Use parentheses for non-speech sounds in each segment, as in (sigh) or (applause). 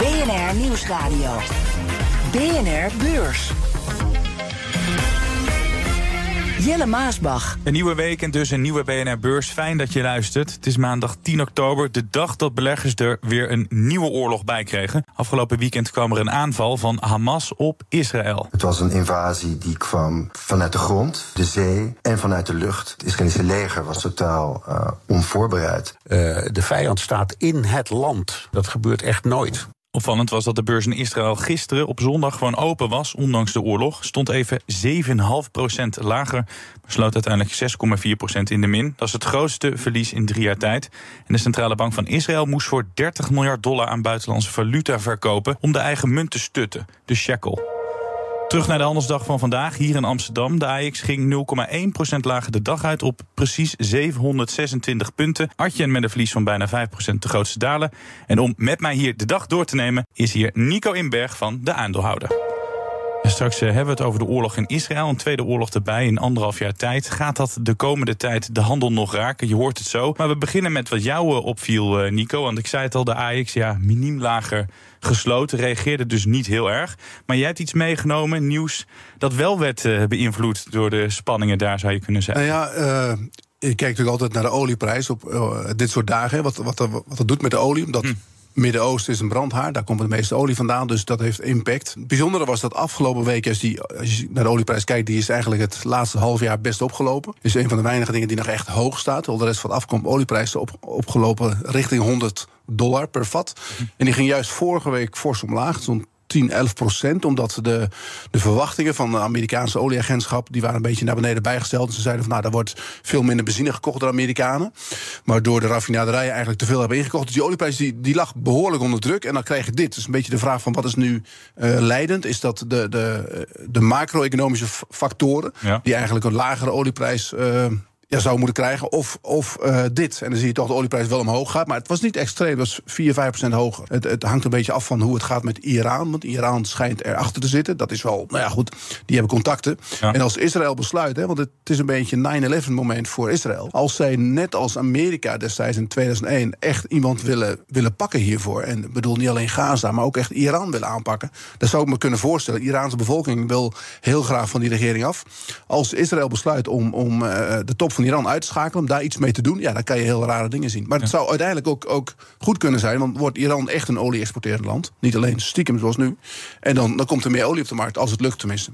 BNR Nieuwsradio. BNR Beurs. Jelle Maasbach. Een nieuwe week en dus een nieuwe BNR Beurs. Fijn dat je luistert. Het is maandag 10 oktober, de dag dat beleggers er weer een nieuwe oorlog bij kregen. Afgelopen weekend kwam er een aanval van Hamas op Israël. Het was een invasie die kwam vanuit de grond, de zee en vanuit de lucht. Het Israëlische leger was totaal uh, onvoorbereid. Uh, de vijand staat in het land. Dat gebeurt echt nooit. Opvallend was dat de beurs in Israël gisteren op zondag gewoon open was, ondanks de oorlog. Stond even 7,5% lager, maar sloot uiteindelijk 6,4% in de min. Dat is het grootste verlies in drie jaar tijd. En de Centrale Bank van Israël moest voor 30 miljard dollar aan buitenlandse valuta verkopen om de eigen munt te stutten, de shekel. Terug naar de handelsdag van vandaag, hier in Amsterdam. De AX ging 0,1% lager de dag uit op precies 726 punten. Artjen met een verlies van bijna 5% de grootste dalen. En om met mij hier de dag door te nemen, is hier Nico Inberg van de aandeelhouder. En straks hebben we het over de oorlog in Israël. Een tweede oorlog erbij in anderhalf jaar tijd. Gaat dat de komende tijd de handel nog raken? Je hoort het zo. Maar we beginnen met wat jou opviel, Nico. Want ik zei het al, de AX, ja, miniem lager gesloten. Reageerde dus niet heel erg. Maar jij hebt iets meegenomen, nieuws, dat wel werd uh, beïnvloed door de spanningen daar, zou je kunnen zeggen. Nou ja, uh, ik kijk natuurlijk altijd naar de olieprijs op uh, dit soort dagen. Wat, wat, wat dat doet met de olie. Omdat hm. Midden-Oosten is een brandhaard, daar komt de meeste olie vandaan, dus dat heeft impact. Het bijzondere was dat afgelopen week, als, die, als je naar de olieprijs kijkt, die is eigenlijk het laatste half jaar best opgelopen. Is een van de weinige dingen die nog echt hoog staat. Al de rest van de afkomst olieprijs op, opgelopen richting 100 dollar per vat. En die ging juist vorige week fors omlaag. Zo'n 10, 11 procent. Omdat de, de verwachtingen van de Amerikaanse olieagentschap... die waren een beetje naar beneden bijgesteld. En ze zeiden van nou, daar wordt veel minder benzine gekocht door Amerikanen. Maar door de raffinaderijen eigenlijk te veel hebben ingekocht. Dus die olieprijs die, die lag behoorlijk onder druk. En dan krijg je dit. Dus een beetje de vraag van wat is nu uh, leidend? Is dat de, de, de macro-economische factoren... Ja. die eigenlijk een lagere olieprijs... Uh, ja, zou moeten krijgen. Of, of uh, dit. En dan zie je toch de olieprijs wel omhoog gaat. Maar het was niet extreem. Het was 4, 5 procent hoger. Het, het, hangt een beetje af van hoe het gaat met Iran. Want Iran schijnt erachter te zitten. Dat is wel, nou ja, goed. Die hebben contacten. Ja. En als Israël besluit, hè, want het is een beetje een 9-11 moment voor Israël. Als zij net als Amerika destijds in 2001 echt iemand willen, willen pakken hiervoor. En ik bedoel niet alleen Gaza, maar ook echt Iran willen aanpakken. Dat zou ik me kunnen voorstellen. De Iraanse bevolking wil heel graag van die regering af. Als Israël besluit om, om uh, de top van van Iran uitschakelen, om daar iets mee te doen, ja, dan kan je heel rare dingen zien. Maar het zou uiteindelijk ook, ook goed kunnen zijn, want wordt Iran echt een olie-exporterend land. Niet alleen stiekem zoals nu. En dan, dan komt er meer olie op de markt, als het lukt tenminste.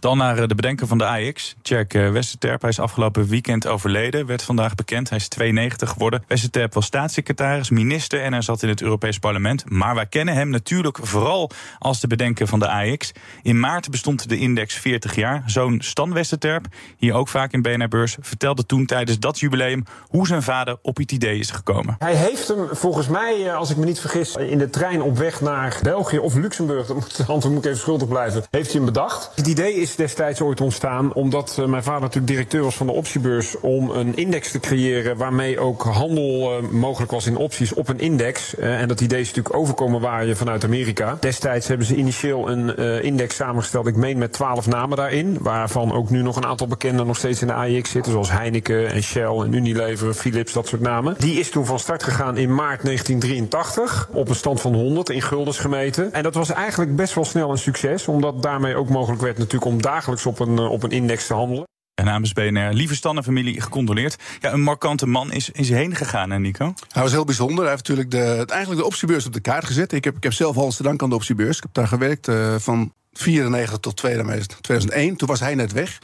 Dan naar eh, de bedenker van de AX, Tjerk eh, Westerterp. Hij is afgelopen weekend overleden, werd vandaag bekend. Hij is 92 geworden. Westerterp was staatssecretaris, minister en hij zat in het Europees Parlement. Maar wij kennen hem natuurlijk vooral als de bedenker van de AX. In maart bestond de index 40 jaar. Zoon Stan Westerterp, hier ook vaak in BNR Beurs, vertelde toen tijdens dat jubileum hoe zijn vader op het idee is gekomen. Hij heeft hem volgens mij, eh, als ik me niet vergis, in de trein op weg naar België of Luxemburg, (laughs) dat moet, moet ik even schuldig blijven, heeft hij hem bedacht. Het idee is destijds ooit ontstaan omdat uh, mijn vader natuurlijk directeur was van de optiebeurs om een index te creëren waarmee ook handel uh, mogelijk was in opties op een index. Uh, en dat idee is natuurlijk overkomen waaien vanuit Amerika. Destijds hebben ze initieel een index samengesteld, ik meen met twaalf namen daarin, waarvan ook nu nog een aantal bekenden nog steeds in de AIX zitten, zoals Heineken en Shell en Unilever, Philips, dat soort namen. Die is toen van start gegaan in maart 1983 op een stand van 100 in guldens gemeten. En dat was eigenlijk best wel snel een succes, omdat daarmee ook mogelijk werd natuurlijk om dagelijks op een, op een index te handelen. En namens BNR, lieve Stan en familie, gecondoleerd. Ja, een markante man is, is heen gegaan, hè Nico? Hij was heel bijzonder. Hij heeft natuurlijk de, eigenlijk de optiebeurs op de kaart gezet. Ik heb, ik heb zelf danken aan de optiebeurs. Ik heb daar gewerkt uh, van 94 tot 2001. Toen was hij net weg.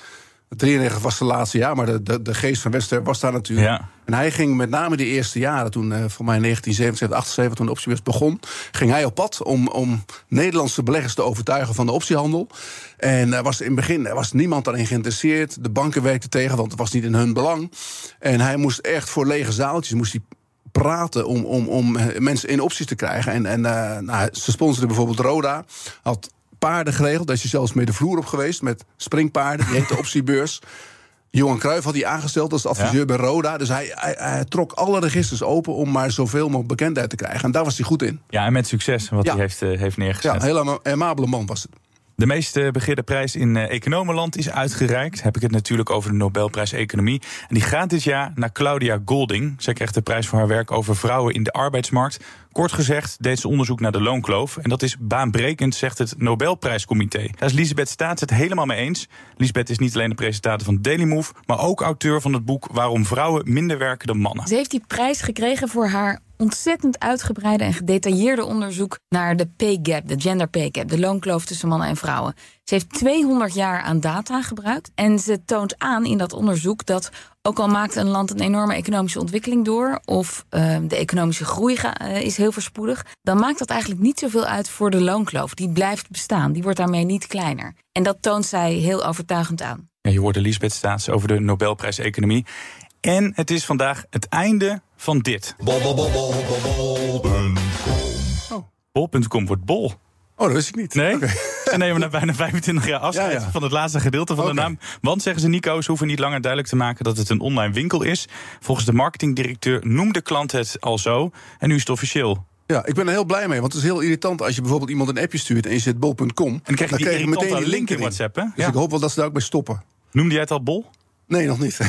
93 was het laatste jaar, maar de, de, de geest van Wester was daar natuurlijk. Ja. En hij ging met name de eerste jaren, toen uh, voor mij 1977, 78, toen de optiebeurs begon, ging hij op pad om, om Nederlandse beleggers te overtuigen van de optiehandel. En er was in het begin er was niemand daarin geïnteresseerd. De banken werkten tegen, want het was niet in hun belang. En hij moest echt voor lege zaaltjes moest hij praten om, om, om mensen in opties te krijgen. En, en uh, nou, ze sponsoren bijvoorbeeld Roda. Had paarden geregeld. Daar is je zelfs mee de vloer op geweest met springpaarden. Die heet de (laughs) optiebeurs. Johan Cruijff had hij aangesteld als adviseur bij Roda. Dus hij, hij, hij, trok alle registers open om maar zoveel mogelijk bekendheid te krijgen. En daar was hij goed in. Ja, en met succes wat hij heeft, uh, heeft neergezet. Ja, een hele amabele man was het. De meest begeerde prijs in Economenland is uitgereikt. Heb ik het natuurlijk over de Nobelprijs Economie. En die gaat dit jaar naar Claudia Golding. Zij krijgt de prijs voor haar werk over vrouwen in de arbeidsmarkt. Kort gezegd deed ze onderzoek naar de loonkloof. En dat is baanbrekend, zegt het Nobelprijscomité. Daar is Lisbeth Staats het helemaal mee eens. Lisbeth is niet alleen de presentator van Daily Move, maar ook auteur van het boek Waarom vrouwen minder werken dan mannen. Ze heeft die prijs gekregen voor haar ontzettend uitgebreide en gedetailleerde onderzoek naar de pay gap, de gender pay gap, de loonkloof tussen mannen en vrouwen. Ze heeft 200 jaar aan data gebruikt en ze toont aan in dat onderzoek dat ook al maakt een land een enorme economische ontwikkeling door, of uh, de economische groei uh, is heel verspoedig, dan maakt dat eigenlijk niet zoveel uit voor de loonkloof. Die blijft bestaan, die wordt daarmee niet kleiner. En dat toont zij heel overtuigend aan. Ja, je hoorde Lisbeth Staats over de Nobelprijs Economie. En het is vandaag het einde van dit. Bol.com. Oh. Bol.com wordt bol. Oh, dat wist ik niet. Nee? Okay. (laughs) Ze nemen na bijna 25 jaar afscheid ja, ja. van het laatste gedeelte van okay. de naam. Want, zeggen ze Nico, ze hoeven niet langer duidelijk te maken dat het een online winkel is. Volgens de marketingdirecteur noemde klant het al zo. En nu is het officieel. Ja, ik ben er heel blij mee. Want het is heel irritant als je bijvoorbeeld iemand een appje stuurt en je zit bol.com. En dan krijg je, die dan meteen die link in WhatsApp. Hè? Dus ik hoop wel dat ze daar ook mee stoppen. Noemde jij het al bol? Nee, nog niet. (laughs)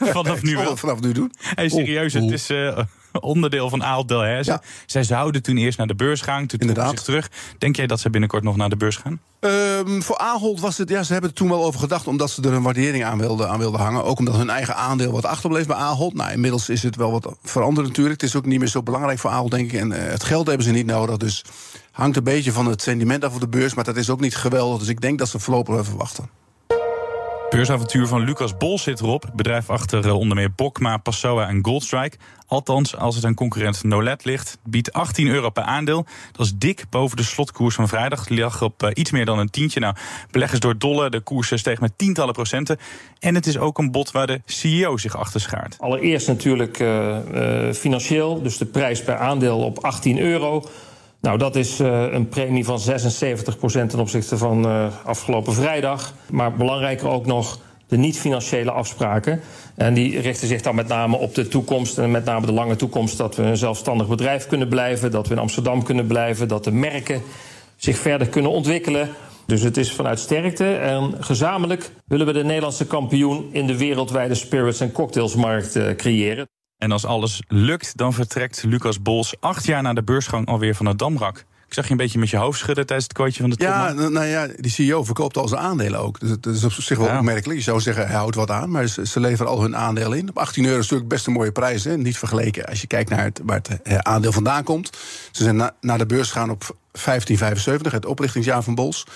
Vanaf nu wel. Vanaf nu doen. Hey, serieus, het is uh, onderdeel van Aalt Delhaize. Ja. Zij zouden toen eerst naar de beurs gaan, toen trokken zich terug. Denk jij dat ze binnenkort nog naar de beurs gaan? Um, voor Ahold was het, ja, ze hebben er toen wel over gedacht... omdat ze er een waardering aan wilden, aan wilden hangen. Ook omdat hun eigen aandeel wat achterbleef bij Ahold. Nou, inmiddels is het wel wat veranderd natuurlijk. Het is ook niet meer zo belangrijk voor Ahold, denk ik. En uh, het geld hebben ze niet nodig, dus hangt een beetje van het sentiment af op de beurs. Maar dat is ook niet geweldig, dus ik denk dat ze voorlopig even wachten. Beursavontuur van Lucas Bol zit erop. Bedrijf achter uh, onder meer Bokma, Passoa en Goldstrike. Althans, als het aan concurrent Nolet ligt, biedt 18 euro per aandeel. Dat is dik boven de slotkoers van vrijdag. Die lag op uh, iets meer dan een tientje. Nou, beleggers door dolle, de koers steeg met tientallen procenten. En het is ook een bod waar de CEO zich achter schaart. Allereerst natuurlijk financieel, dus de prijs per aandeel op 18 euro. Nou, dat is uh, een premie van 76% ten opzichte van uh, afgelopen vrijdag. Maar belangrijker ook nog de niet-financiële afspraken. En die richten zich dan met name op de toekomst en met name de lange toekomst... dat we een zelfstandig bedrijf kunnen blijven, dat we in Amsterdam kunnen blijven... dat de merken zich verder kunnen ontwikkelen. Dus het is vanuit sterkte en gezamenlijk willen we de Nederlandse kampioen... in de wereldwijde spirits- en cocktailsmarkt uh, creëren. En als alles lukt, dan vertrekt Lucas Bols acht jaar na de beursgang alweer van het Damrak. Ik zag je een beetje met je hoofd schudden tijdens het kwartje van de Ja, nou ja, die CEO verkoopt al zijn aandelen ook. Dus dat is op zich wel ja. opmerkelijk. Je zou zeggen, hij houdt wat aan, maar ze, ze leveren al hun aandelen in. Op 18 euro is natuurlijk best een mooie prijs. Hè? Niet vergeleken als je kijkt naar het, waar het eh, aandeel vandaan komt. Ze zijn na, naar de beurs gegaan op 1575, het oprichtingsjaar van Bols.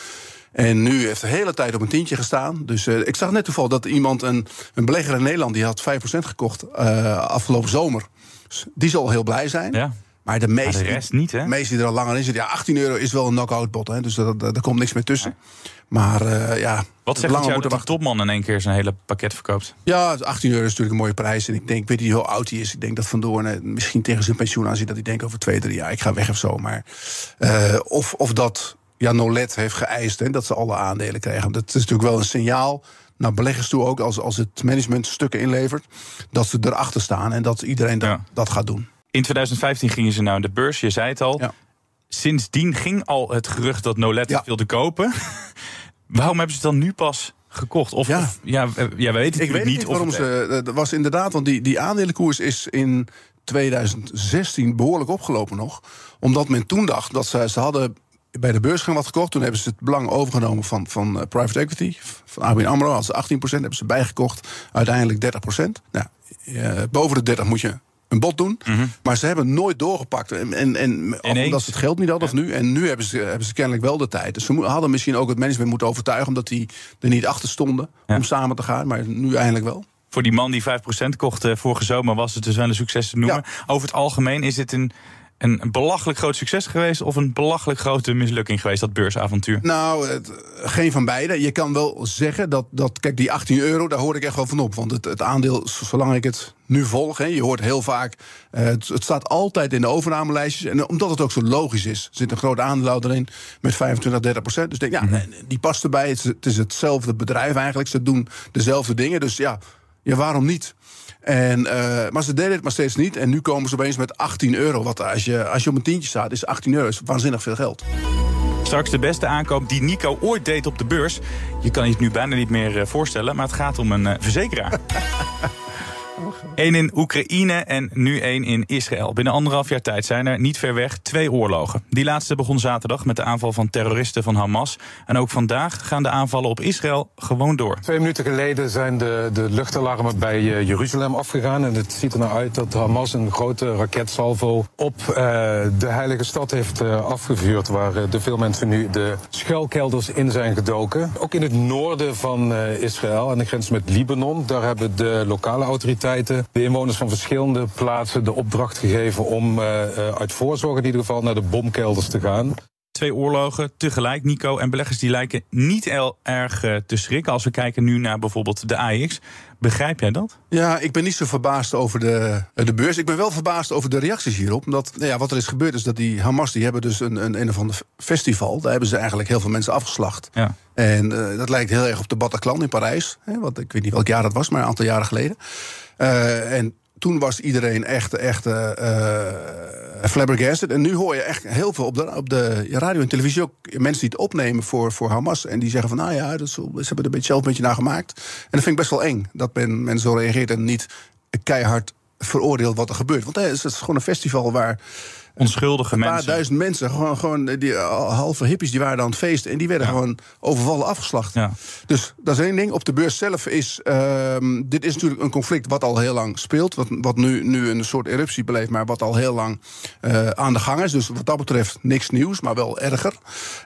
En nu heeft de hele tijd op een tientje gestaan. Dus uh, ik zag net toevallig dat iemand, een, een belegger in Nederland... die had 5% gekocht uh, afgelopen zomer. Dus die zal heel blij zijn. Ja. Maar de meeste, maar de rest niet, hè? meeste die er al langer in zitten... ja, 18 euro is wel een knock-out bot, hè, dus daar komt niks meer tussen. Maar uh, ja... Wat zegt het jou dat de topman in één keer zijn hele pakket verkoopt? Ja, 18 euro is natuurlijk een mooie prijs. En ik denk, weet niet hoe oud hij is. Ik denk dat Van Doorn misschien tegen zijn pensioen aanziet... dat hij denkt over twee, drie jaar, ik ga weg of zo. Maar, uh, of, of dat ja, Nolet heeft geëist hè, dat ze alle aandelen krijgen. Dat is natuurlijk wel een signaal naar beleggers toe ook, als, als het management stukken inlevert, dat ze erachter staan en dat iedereen dat, ja. dat gaat doen. In 2015 gingen ze nou aan de beurs, je zei het al. Ja. Sindsdien ging al het gerucht dat Nolet ja. wilde kopen. (laughs) Waarom hebben ze het dan nu pas gekocht? Of ja, of, ja, ja we weten Ik weet niet, niet waarom of ze. Dat was inderdaad, want die, die aandelenkoers is in 2016 behoorlijk opgelopen nog. Omdat men toen dacht dat ze, ze hadden bij de beursgang wat gekocht. Toen hebben ze het belang overgenomen van, van uh, private equity. Van ABN AMRO hadden ze 18%, hebben ze bijgekocht. Uiteindelijk 30%. Nou, uh, boven de 30 moet je een bod doen. Mhm. Mm -hmm. Maar ze hebben nooit doorgepakt. En, en, en omdat ze het geld niet hadden ja. of nu. En nu hebben ze, hebben ze kennelijk wel de tijd. Dus ze hadden misschien ook het management moeten overtuigen... omdat die er niet achter stonden ja. om samen te gaan. Maar nu eindelijk wel. Voor die man die 5% kocht uh, vorige zomer... was het dus wel een succes te noemen. Ja. Over het algemeen is dit een een belachelijk groot succes geweest of een belachelijk grote mislukking geweest, dat beursavontuur? Nou, het, geen van beide. Je kan wel zeggen dat, dat, kijk, die 18 euro, daar hoor ik echt wel van op. Want het, het aandeel, zolang ik het nu volg, hè, je hoort heel vaak, eh, het, het staat altijd in de overnamelijstjes. En omdat het ook zo logisch is, zit een groot aandeelhouder in met 25, 30 procent. Dus ik denk, ja, die past erbij. Het is, het is hetzelfde bedrijf eigenlijk. Ze doen dezelfde dingen. Dus ja, ja waarom niet? En, eh, maar ze deden het maar steeds niet. En nu komen ze opeens met 18 euro. Wat als je, als je op een tientje staat, is 18 euro is waanzinnig veel geld. Straks de beste aankoop die Nico ooit deed op de beurs. Je kan je het nu bijna niet meer eh, voorstellen, maar het gaat om een eh, verzekeraar. (laughs) Eén in Oekraïne en nu één in Israël. Binnen anderhalf jaar tijd zijn er niet ver weg twee oorlogen. Die laatste begon zaterdag met de aanval van terroristen van Hamas. En ook vandaag gaan de aanvallen op Israël gewoon door. Twee minuten geleden zijn de, de luchtalarmen bij uh, Jeruzalem afgegaan. En het ziet er nou uit dat Hamas een grote raketsalvo op uh, de heilige stad heeft uh, afgevuurd. Waar de veel mensen nu de schuilkelders in zijn gedoken. Ook in het noorden van Israël, aan de grens met Libanon. Daar hebben de lokale autoriteiten de inwoners van verschillende plaatsen de opdracht gegeven om uh, uit voorzorg in ieder geval naar de bomkelders te gaan. Twee oorlogen tegelijk, Nico. En beleggers die lijken niet heel erg uh, te schrikken. Als we kijken nu naar bijvoorbeeld de AX. Begrijp jij dat? Ja, ik ben niet zo verbaasd over de, de beurs. Ik ben wel verbaasd over de reacties hierop. Omdat nou ja, wat er is gebeurd is dat die Hamas... die hebben dus een, een, een of ander festival. Daar hebben ze eigenlijk heel veel mensen afgeslacht. Ja. En uh, dat lijkt heel erg op de Bataclan in Parijs. Hè, wat, ik weet niet welk jaar dat was, maar een aantal jaren geleden. Uh, en toen was iedereen echt, echt uh, flabbergasted. En nu hoor je echt heel veel op de, op de radio en televisie ook mensen die het opnemen voor, voor Hamas. En die zeggen van, nou ja, dat is, ze hebben er een beetje zelf een beetje naar gemaakt. En dat vind ik best wel eng, dat men zo reageert en niet keihard veroordeelt wat er gebeurt. Want het is gewoon een festival waar onschuldige een mensen. paar duizend mensen, gewoon, gewoon die halve hippies, die waren aan het feesten en die werden ja. gewoon overvallen afgeslacht. Ja. Dus dat is één ding. Op de beurs zelf is. Uh, dit is natuurlijk een conflict wat al heel lang speelt. Wat, wat nu, nu een soort eruptie beleeft, maar wat al heel lang uh, aan de gang is. Dus wat dat betreft niks nieuws, maar wel erger.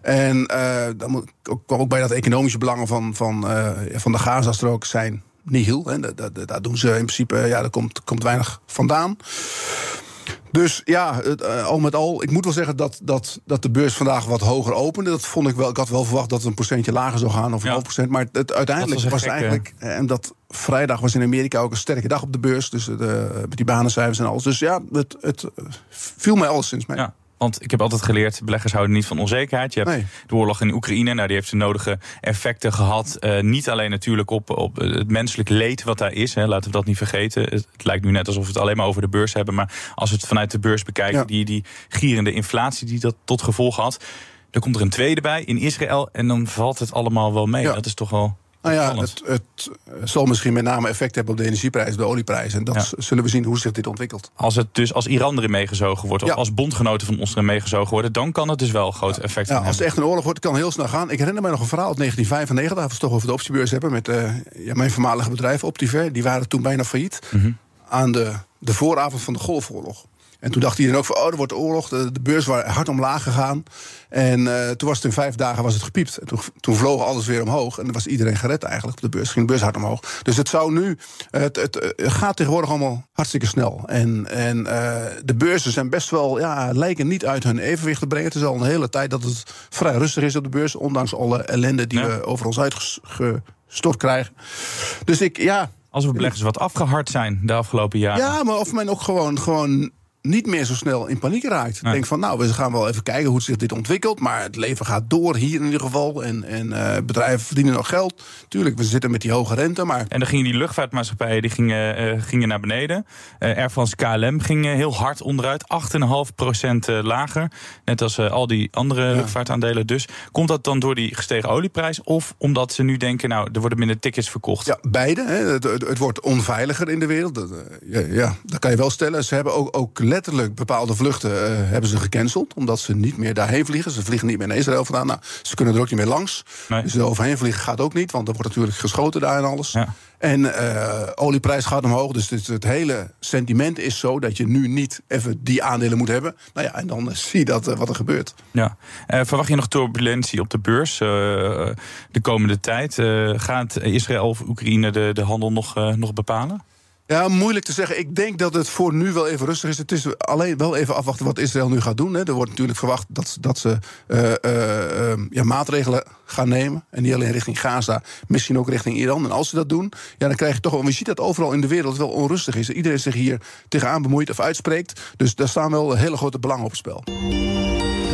En uh, dan moet ook, ook bij dat economische belangen van, van, van de Gazastrook zijn nihil. Hè. Daar, daar doen ze in principe, ja, daar komt, komt weinig vandaan. Dus ja, het, uh, al met al, ik moet wel zeggen dat, dat, dat de beurs vandaag wat hoger opende. Dat vond ik wel. Ik had wel verwacht dat het een procentje lager zou gaan, of een Ja. half procent. Maar het, uiteindelijk was, eigenlijk. eh, En dat vrijdag was in Amerika ook een sterke dag op de beurs. Dus de, met die banencijfers en alles. Dus ja, het, het eh, viel mij alleszins mee. Ja. Want ik heb altijd geleerd, beleggers houden niet van onzekerheid. Je hebt Nee. de oorlog in Oekraïne, nou, die heeft de nodige effecten gehad. Eh, niet alleen natuurlijk op, op het menselijk leed wat daar is. Hè, laten we dat niet vergeten. Het, het lijkt nu net alsof we het alleen maar over de beurs hebben. Maar als we het vanuit de beurs bekijken, Ja. die, die gierende inflatie die dat tot gevolg had. Dan komt er een tweede bij in Israël en dan valt het allemaal wel mee. Ja. Dat is toch wel Nou ja, het, het zal misschien met name effect hebben op de energieprijs, de olieprijs. En dat Ja. zullen we zien hoe zich dit ontwikkelt. Als het dus als Iran erin meegezogen wordt, of Ja. als bondgenoten van ons erin meegezogen worden, dan kan het dus wel groot effect Ja, gaan als het hebben. echt een oorlog wordt, kan het heel snel gaan. Ik herinner me nog een verhaal uit 1995, als we het toch over de optiebeurs hebben, met eh, ja, mijn voormalige bedrijf Optiver. Die waren toen bijna failliet. Mhm. Aan de, de vooravond van de Golfoorlog. En toen dacht iedereen ook van, oh, er wordt oorlog. De, de beurs was hard omlaag gegaan. En eh, toen was het in vijf dagen was het gepiept. En toen, toen vloog alles weer omhoog. En dan was iedereen gered eigenlijk op de beurs. Ging de beurs hard omhoog. Dus het zou nu, eh, het, het, gaat tegenwoordig allemaal hartstikke snel. En, en eh, de beurzen zijn best wel, ja, lijken niet uit hun evenwicht te brengen. Het is al een hele tijd dat het vrij rustig is op de beurs. Ondanks alle ellende die Ja. we over ons uitgestort krijgen. Dus ik, ja, Als we beleggers wat afgehard zijn de afgelopen jaren. ja, maar of men ook gewoon, gewoon niet meer zo snel in paniek raakt. Nee. Denk van, nou, we gaan wel even kijken hoe zich dit ontwikkelt. Maar het leven gaat door hier in ieder geval. En, en eh, bedrijven verdienen nog geld. Tuurlijk, we zitten met die hoge rente. Maar En dan gingen die luchtvaartmaatschappijen die gingen, eh, gingen naar beneden. Eh Air France KLM ging heel hard onderuit. 8,5% eh, lager. Net als al die andere luchtvaartaandelen. Dus komt dat dan door die gestegen olieprijs? Of omdat ze nu denken, nou, er worden minder tickets verkocht? ja, beide. Hè. Het, het, het wordt onveiliger in de wereld. Dat, ja, ja, dat kan je wel stellen. Ze hebben ook, ook letterlijk bepaalde vluchten eh, hebben ze gecanceld. Omdat ze niet meer daarheen vliegen. Ze vliegen niet meer naar Israël vandaan. Nou, ze kunnen er ook niet meer langs. Nee. Dus er overheen vliegen gaat ook niet. Want er wordt natuurlijk geschoten daar en alles. Ja. En eh olieprijs gaat omhoog. Dus het, het hele sentiment is zo dat je nu niet even die aandelen moet hebben. Nou ja, en dan eh, zie je dat, wat er gebeurt. Ja. Verwacht je nog turbulentie op de beurs de komende tijd? Gaat Israël of Oekraïne de, de handel nog, nog bepalen? Ja, moeilijk te zeggen. Ik denk dat het voor nu wel even rustig is. Het is alleen wel even afwachten wat Israël nu gaat doen. Hè. Er wordt natuurlijk verwacht dat, dat ze eh, eh, eh, ja, maatregelen gaan nemen. En niet alleen richting Gaza, misschien ook richting Iran. En als ze dat doen, ja, dan krijg je toch wel... Je ziet dat overal in de wereld wel onrustig is. Iedereen zich hier tegenaan bemoeit of uitspreekt. Dus daar staan wel hele grote belangen op het spel.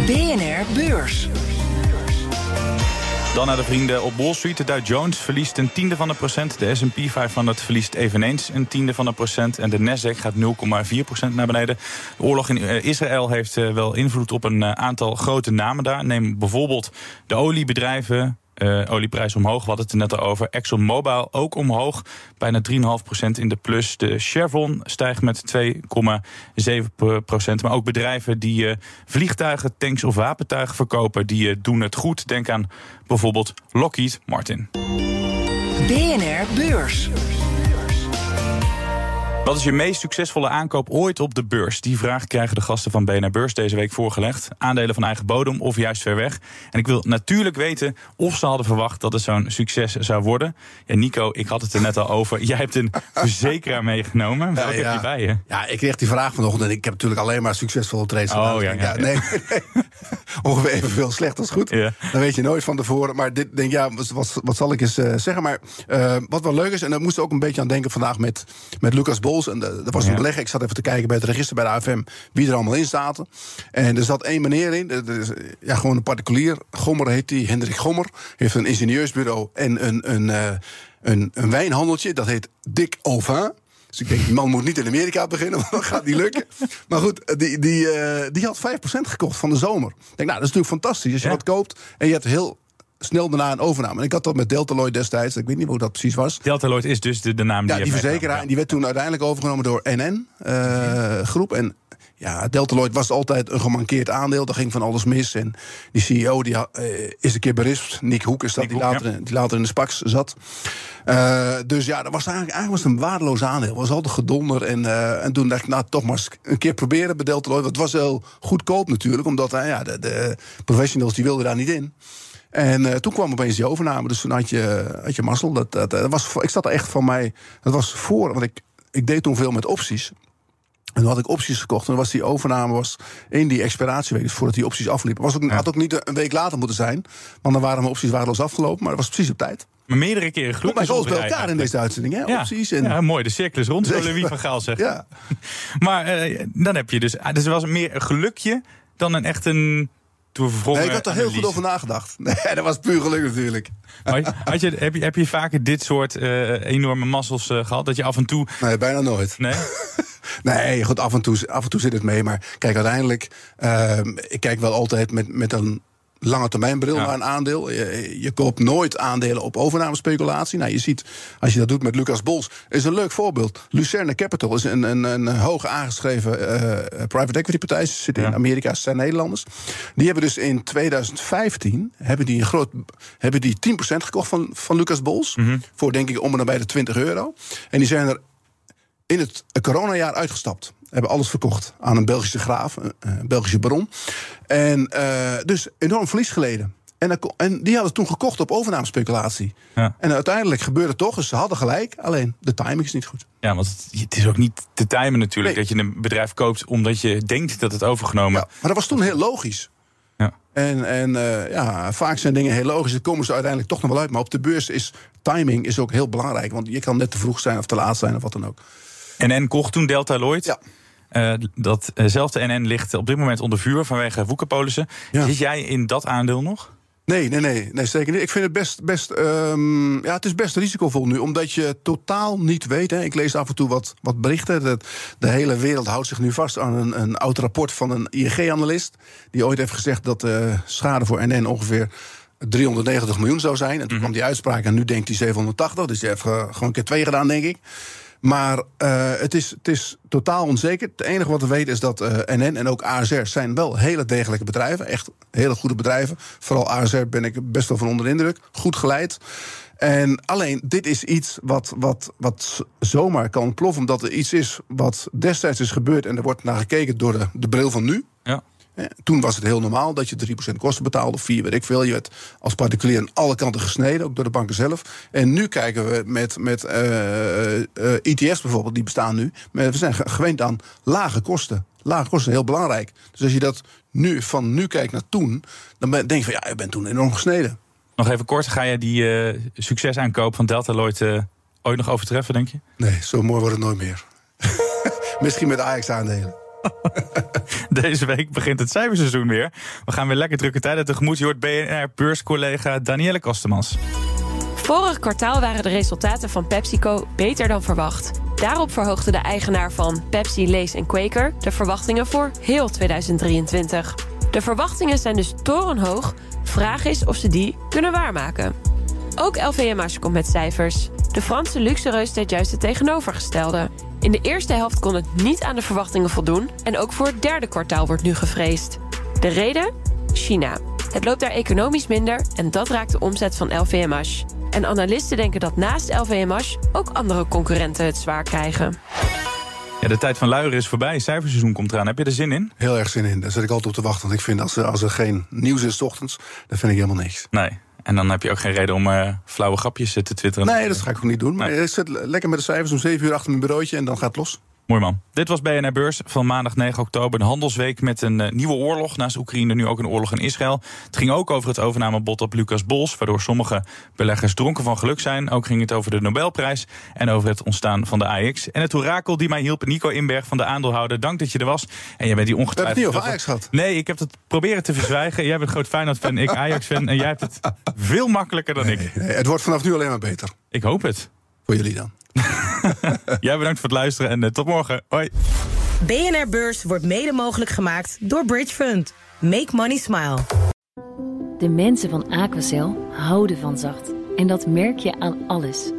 BNR Beurs. Dan naar de vrienden op Wall Street. De Dow Jones verliest een tiende van een procent. De S&P 500 verliest eveneens een tiende van een procent. En de Nasdaq gaat 0,4 procent naar beneden. De oorlog in eh, Israël heeft eh, wel invloed op een eh, aantal grote namen daar. Neem bijvoorbeeld de oliebedrijven. Eh, olieprijs omhoog, we hadden het er net al over. ExxonMobil ook omhoog, bijna 3,5% in de plus. De Chevron stijgt met 2,7%. Maar ook bedrijven die eh, vliegtuigen, tanks of wapentuigen verkopen... die eh, doen het goed. Denk aan bijvoorbeeld Lockheed Martin. BNR Beurs. Wat is je meest succesvolle aankoop ooit op de beurs? Die vraag krijgen de gasten van BNR Beurs deze week voorgelegd. Aandelen van eigen bodem of juist ver weg. En ik wil natuurlijk weten of ze hadden verwacht dat het zo'n succes zou worden. Ja, Nico, ik had het er net al over. Jij hebt een (laughs) verzekeraar meegenomen. Welke heb je bij je? Ja, ik kreeg die vraag vanochtend en ik heb natuurlijk alleen maar succesvolle trades Oh, gedaan. ja. Nee, nee. (laughs) ongeveer evenveel slecht als goed. Dan weet je nooit van tevoren. Maar dit denk ja, wat, wat, wat zal ik eens eh, zeggen? Maar eh, wat wel leuk is, en daar moest ik ook een beetje aan denken vandaag met, met Lucas En de- er was een Ja. belegger. Ik zat even te kijken bij het register bij de AFM wie er allemaal in zaten. En er zat één meneer in, dat is, eh, ja, gewoon een particulier. Gommer heet hij, Hendrik Gommer. Heeft een ingenieursbureau en een, een, eh, een, een wijnhandeltje. Dat heet Dick Auvin. Dus ik denk, die man moet niet in Amerika beginnen, (laughs) want dat gaat niet lukken. Maar goed, die, die, eh, die had 5% gekocht van de zomer. Ik denk, nou, dat is natuurlijk fantastisch. Als je Ja. wat koopt en je hebt heel snel daarna een overname. En ik had dat met Deltaloid destijds, ik weet niet hoe dat precies was. Deltaloid is dus de, de naam die Ja, die verzekeraar. En die werd toen uiteindelijk overgenomen door NN eh, Groep. En ja, Deltaloid was altijd een gemankeerd aandeel. Daar ging van alles mis. En die CEO die, eh, is een keer berispt. Nick Hoek is dat, Nick die, Hoek, later, die later in de Spax zat. Eh, dus ja, dat was eigenlijk, eigenlijk was het een waardeloos aandeel. Het was altijd gedonder. En, en toen dacht ik, nou, toch maar eens een keer proberen bij Deltaloid. Want het was heel goedkoop natuurlijk. Omdat ja, de, de professionals die wilden daar niet in. En eh, toen kwam opeens die overname. Dus toen had je, had je mazzel. Dat, dat, dat was, ik zat er echt van mij. Dat was voor, want ik, ik deed toen veel met opties. En toen had ik opties gekocht. En dan was die overname was in die expiratieweek. Dus voordat die opties afliepen. Was ook, Had ook niet een week later moeten zijn. Want dan waren mijn opties waardeloos afgelopen. Maar dat was precies op tijd. Maar meerdere keren gelukt. maar alles bij elkaar in deze uitzending. Hè? Ja. Opties en... Ja, mooi. De cirkel is rond, zoals Zeker. Louis van Gaal zegt. Ja. (laughs) Maar eh, dan heb je dus... ah, Dus het was meer een gelukje dan een echt een Nee, ik had er heel goed over nagedacht. (laughs) Nee, dat was puur geluk natuurlijk. Maar had je, heb, je, heb je vaker dit soort eh, enorme massels eh, gehad? Dat je af en toe... Nee, bijna nooit. Nee? (laughs) Nee, goed, af en toe, af en toe zit het mee. Maar kijk, uiteindelijk, ehm, ik kijk wel altijd met, met een lange termijn bril Ja. naar een aandeel. Je, je koopt nooit aandelen op overnamespeculatie. Nou, je ziet, als je dat doet met Lucas Bols, is een leuk voorbeeld. Lucerne Capital is een, een, een hoog aangeschreven eh, private equity partij. Ze zitten in. Amerika, ze zijn Nederlanders. Die hebben dus in 2015 hebben die een groot, hebben die 10% gekocht van, van Lucas Bols. Mhm. Voor denk ik om en nabij de 20 euro. En die zijn er in het coronajaar uitgestapt. Hebben alles verkocht aan een Belgische graaf, een, een Belgische baron. En eh, dus enorm verlies geleden. En, en die hadden toen gekocht op overnamespeculatie. Ja. En uiteindelijk gebeurde het toch, dus ze hadden gelijk. Alleen de timing is niet goed. Ja, want het, is ook niet te timen natuurlijk Nee. dat je een bedrijf koopt omdat je denkt dat het overgenomen Ja, maar dat was toen heel logisch. Ja. En, en eh, ja, vaak zijn dingen heel logisch. Dan komen ze uiteindelijk toch nog wel uit. Maar op de beurs is timing is ook heel belangrijk. Want je kan net te vroeg zijn of te laat zijn of wat dan ook. NN kocht toen Delta Lloyd. Ja. Eh, datzelfde NN ligt op dit moment onder vuur vanwege woekerpolissen. Ja. Zit jij in dat aandeel nog? Nee, nee, nee, nee, zeker niet. Ik vind het best, best ehm, ja, het is best risicovol nu, omdat je totaal niet weet. Hè. Ik lees af en toe wat, wat berichten. Dat de hele wereld houdt zich nu vast aan een, een oud rapport van een ING-analyst. Die ooit heeft gezegd dat de schade voor NN ongeveer 390 miljoen zou zijn. En toen kwam die uitspraak en nu denkt hij 780. Dus die heeft eh, gewoon een keer twee gedaan, denk ik. Maar eh, het, is, het is totaal onzeker. Het enige wat we weten is dat eh, NN en ook ASR zijn wel hele degelijke bedrijven. Echt hele goede bedrijven. Vooral ASR ben ik best wel van onder de indruk. Goed geleid. En alleen, dit is iets wat, wat, wat zomaar kan ploffen. Omdat er iets is wat destijds is gebeurd. En er wordt naar gekeken door de, de bril van nu. Ja. Hè, Toen was het heel normaal dat je 3% kosten betaalde, of 4, weet ik veel. Je werd als particulier aan alle kanten gesneden, ook door de banken zelf. En nu kijken we met, met eh, eh, ETF's bijvoorbeeld, die bestaan nu. Maar we zijn ge- gewend aan lage kosten. Lage kosten, heel belangrijk. Dus als je dat nu van nu kijkt naar toen, dan denk je van ja, je bent toen enorm gesneden. Nog even kort, ga je die eh, succesaankoop van Delta Lloyd eh, ooit nog overtreffen, denk je? Nee, zo mooi wordt het nooit meer. (laughs) Misschien met Ajax-aandelen. (laughs) Deze week begint het cijferseizoen weer. We gaan weer lekker drukke tijden tegemoet. Je hoort BNR-beurscollega Danielle Kostemans. Vorig kwartaal waren de resultaten van PepsiCo beter dan verwacht. Daarop verhoogde de eigenaar van Pepsi, Lays en Quaker de verwachtingen voor heel 2023. De verwachtingen zijn dus torenhoog. Vraag is of ze die kunnen waarmaken. Ook LVMH komt met cijfers. De Franse luxereus deed juist het tegenovergestelde. In de eerste helft kon het niet aan de verwachtingen voldoen... en ook voor het derde kwartaal wordt nu gevreesd. De reden? China. Het loopt daar economisch minder en dat raakt de omzet van LVMH. En analisten denken dat naast LVMH ook andere concurrenten het zwaar krijgen. Ja, de tijd van luieren is voorbij. Cijferseizoen komt eraan. Heb je er zin in? Heel erg zin in. Daar zit ik altijd op te wachten. Want ik vind als er, als er geen nieuws is 's ochtends, dan vind ik helemaal niks. Nee. En dan heb je ook geen reden om eh, flauwe grapjes eh, te twitteren. Nee, dat ga ik ook niet doen. Maar ik zit lekker met de cijfers om 7 uur achter mijn bureautje en dan gaat het los. Mooi man. Dit was BNR Beurs van maandag 9 oktober. Een handelsweek met een eh, nieuwe oorlog. Naast Oekraïne nu ook een oorlog in Israël. Het ging ook over het overnamebod op Lucas Bols. Waardoor sommige beleggers dronken van geluk zijn. Ook ging het over de Nobelprijs. En over het ontstaan van de AX. En het orakel die mij hielp, Nico Inberg van de aandeelhouder. Dank dat je er was. En jij bent die ongetwijfeld... hebben het niet over Ajax gehad. Nee, ik heb het proberen te verzwijgen. Jij bent groot Feyenoord-fan, ik Ajax-fan. En jij hebt het veel makkelijker dan ik. Nee, het wordt vanaf nu alleen maar beter. Ik hoop het. Voor jullie dan. (laughs) Jij bedankt voor het luisteren en eh, tot morgen. Hoi. BNR Beurs wordt mede mogelijk gemaakt door Bridge Fund. Make money smile. De mensen van Aquacel houden van zacht. En dat merk je aan alles.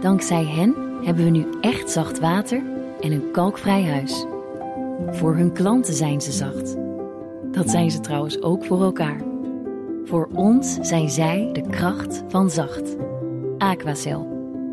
Dankzij hen hebben we nu echt zacht water en een kalkvrij huis. Voor hun klanten zijn ze zacht. Dat zijn ze trouwens ook voor elkaar. Voor ons zijn zij de kracht van zacht. Aquacel.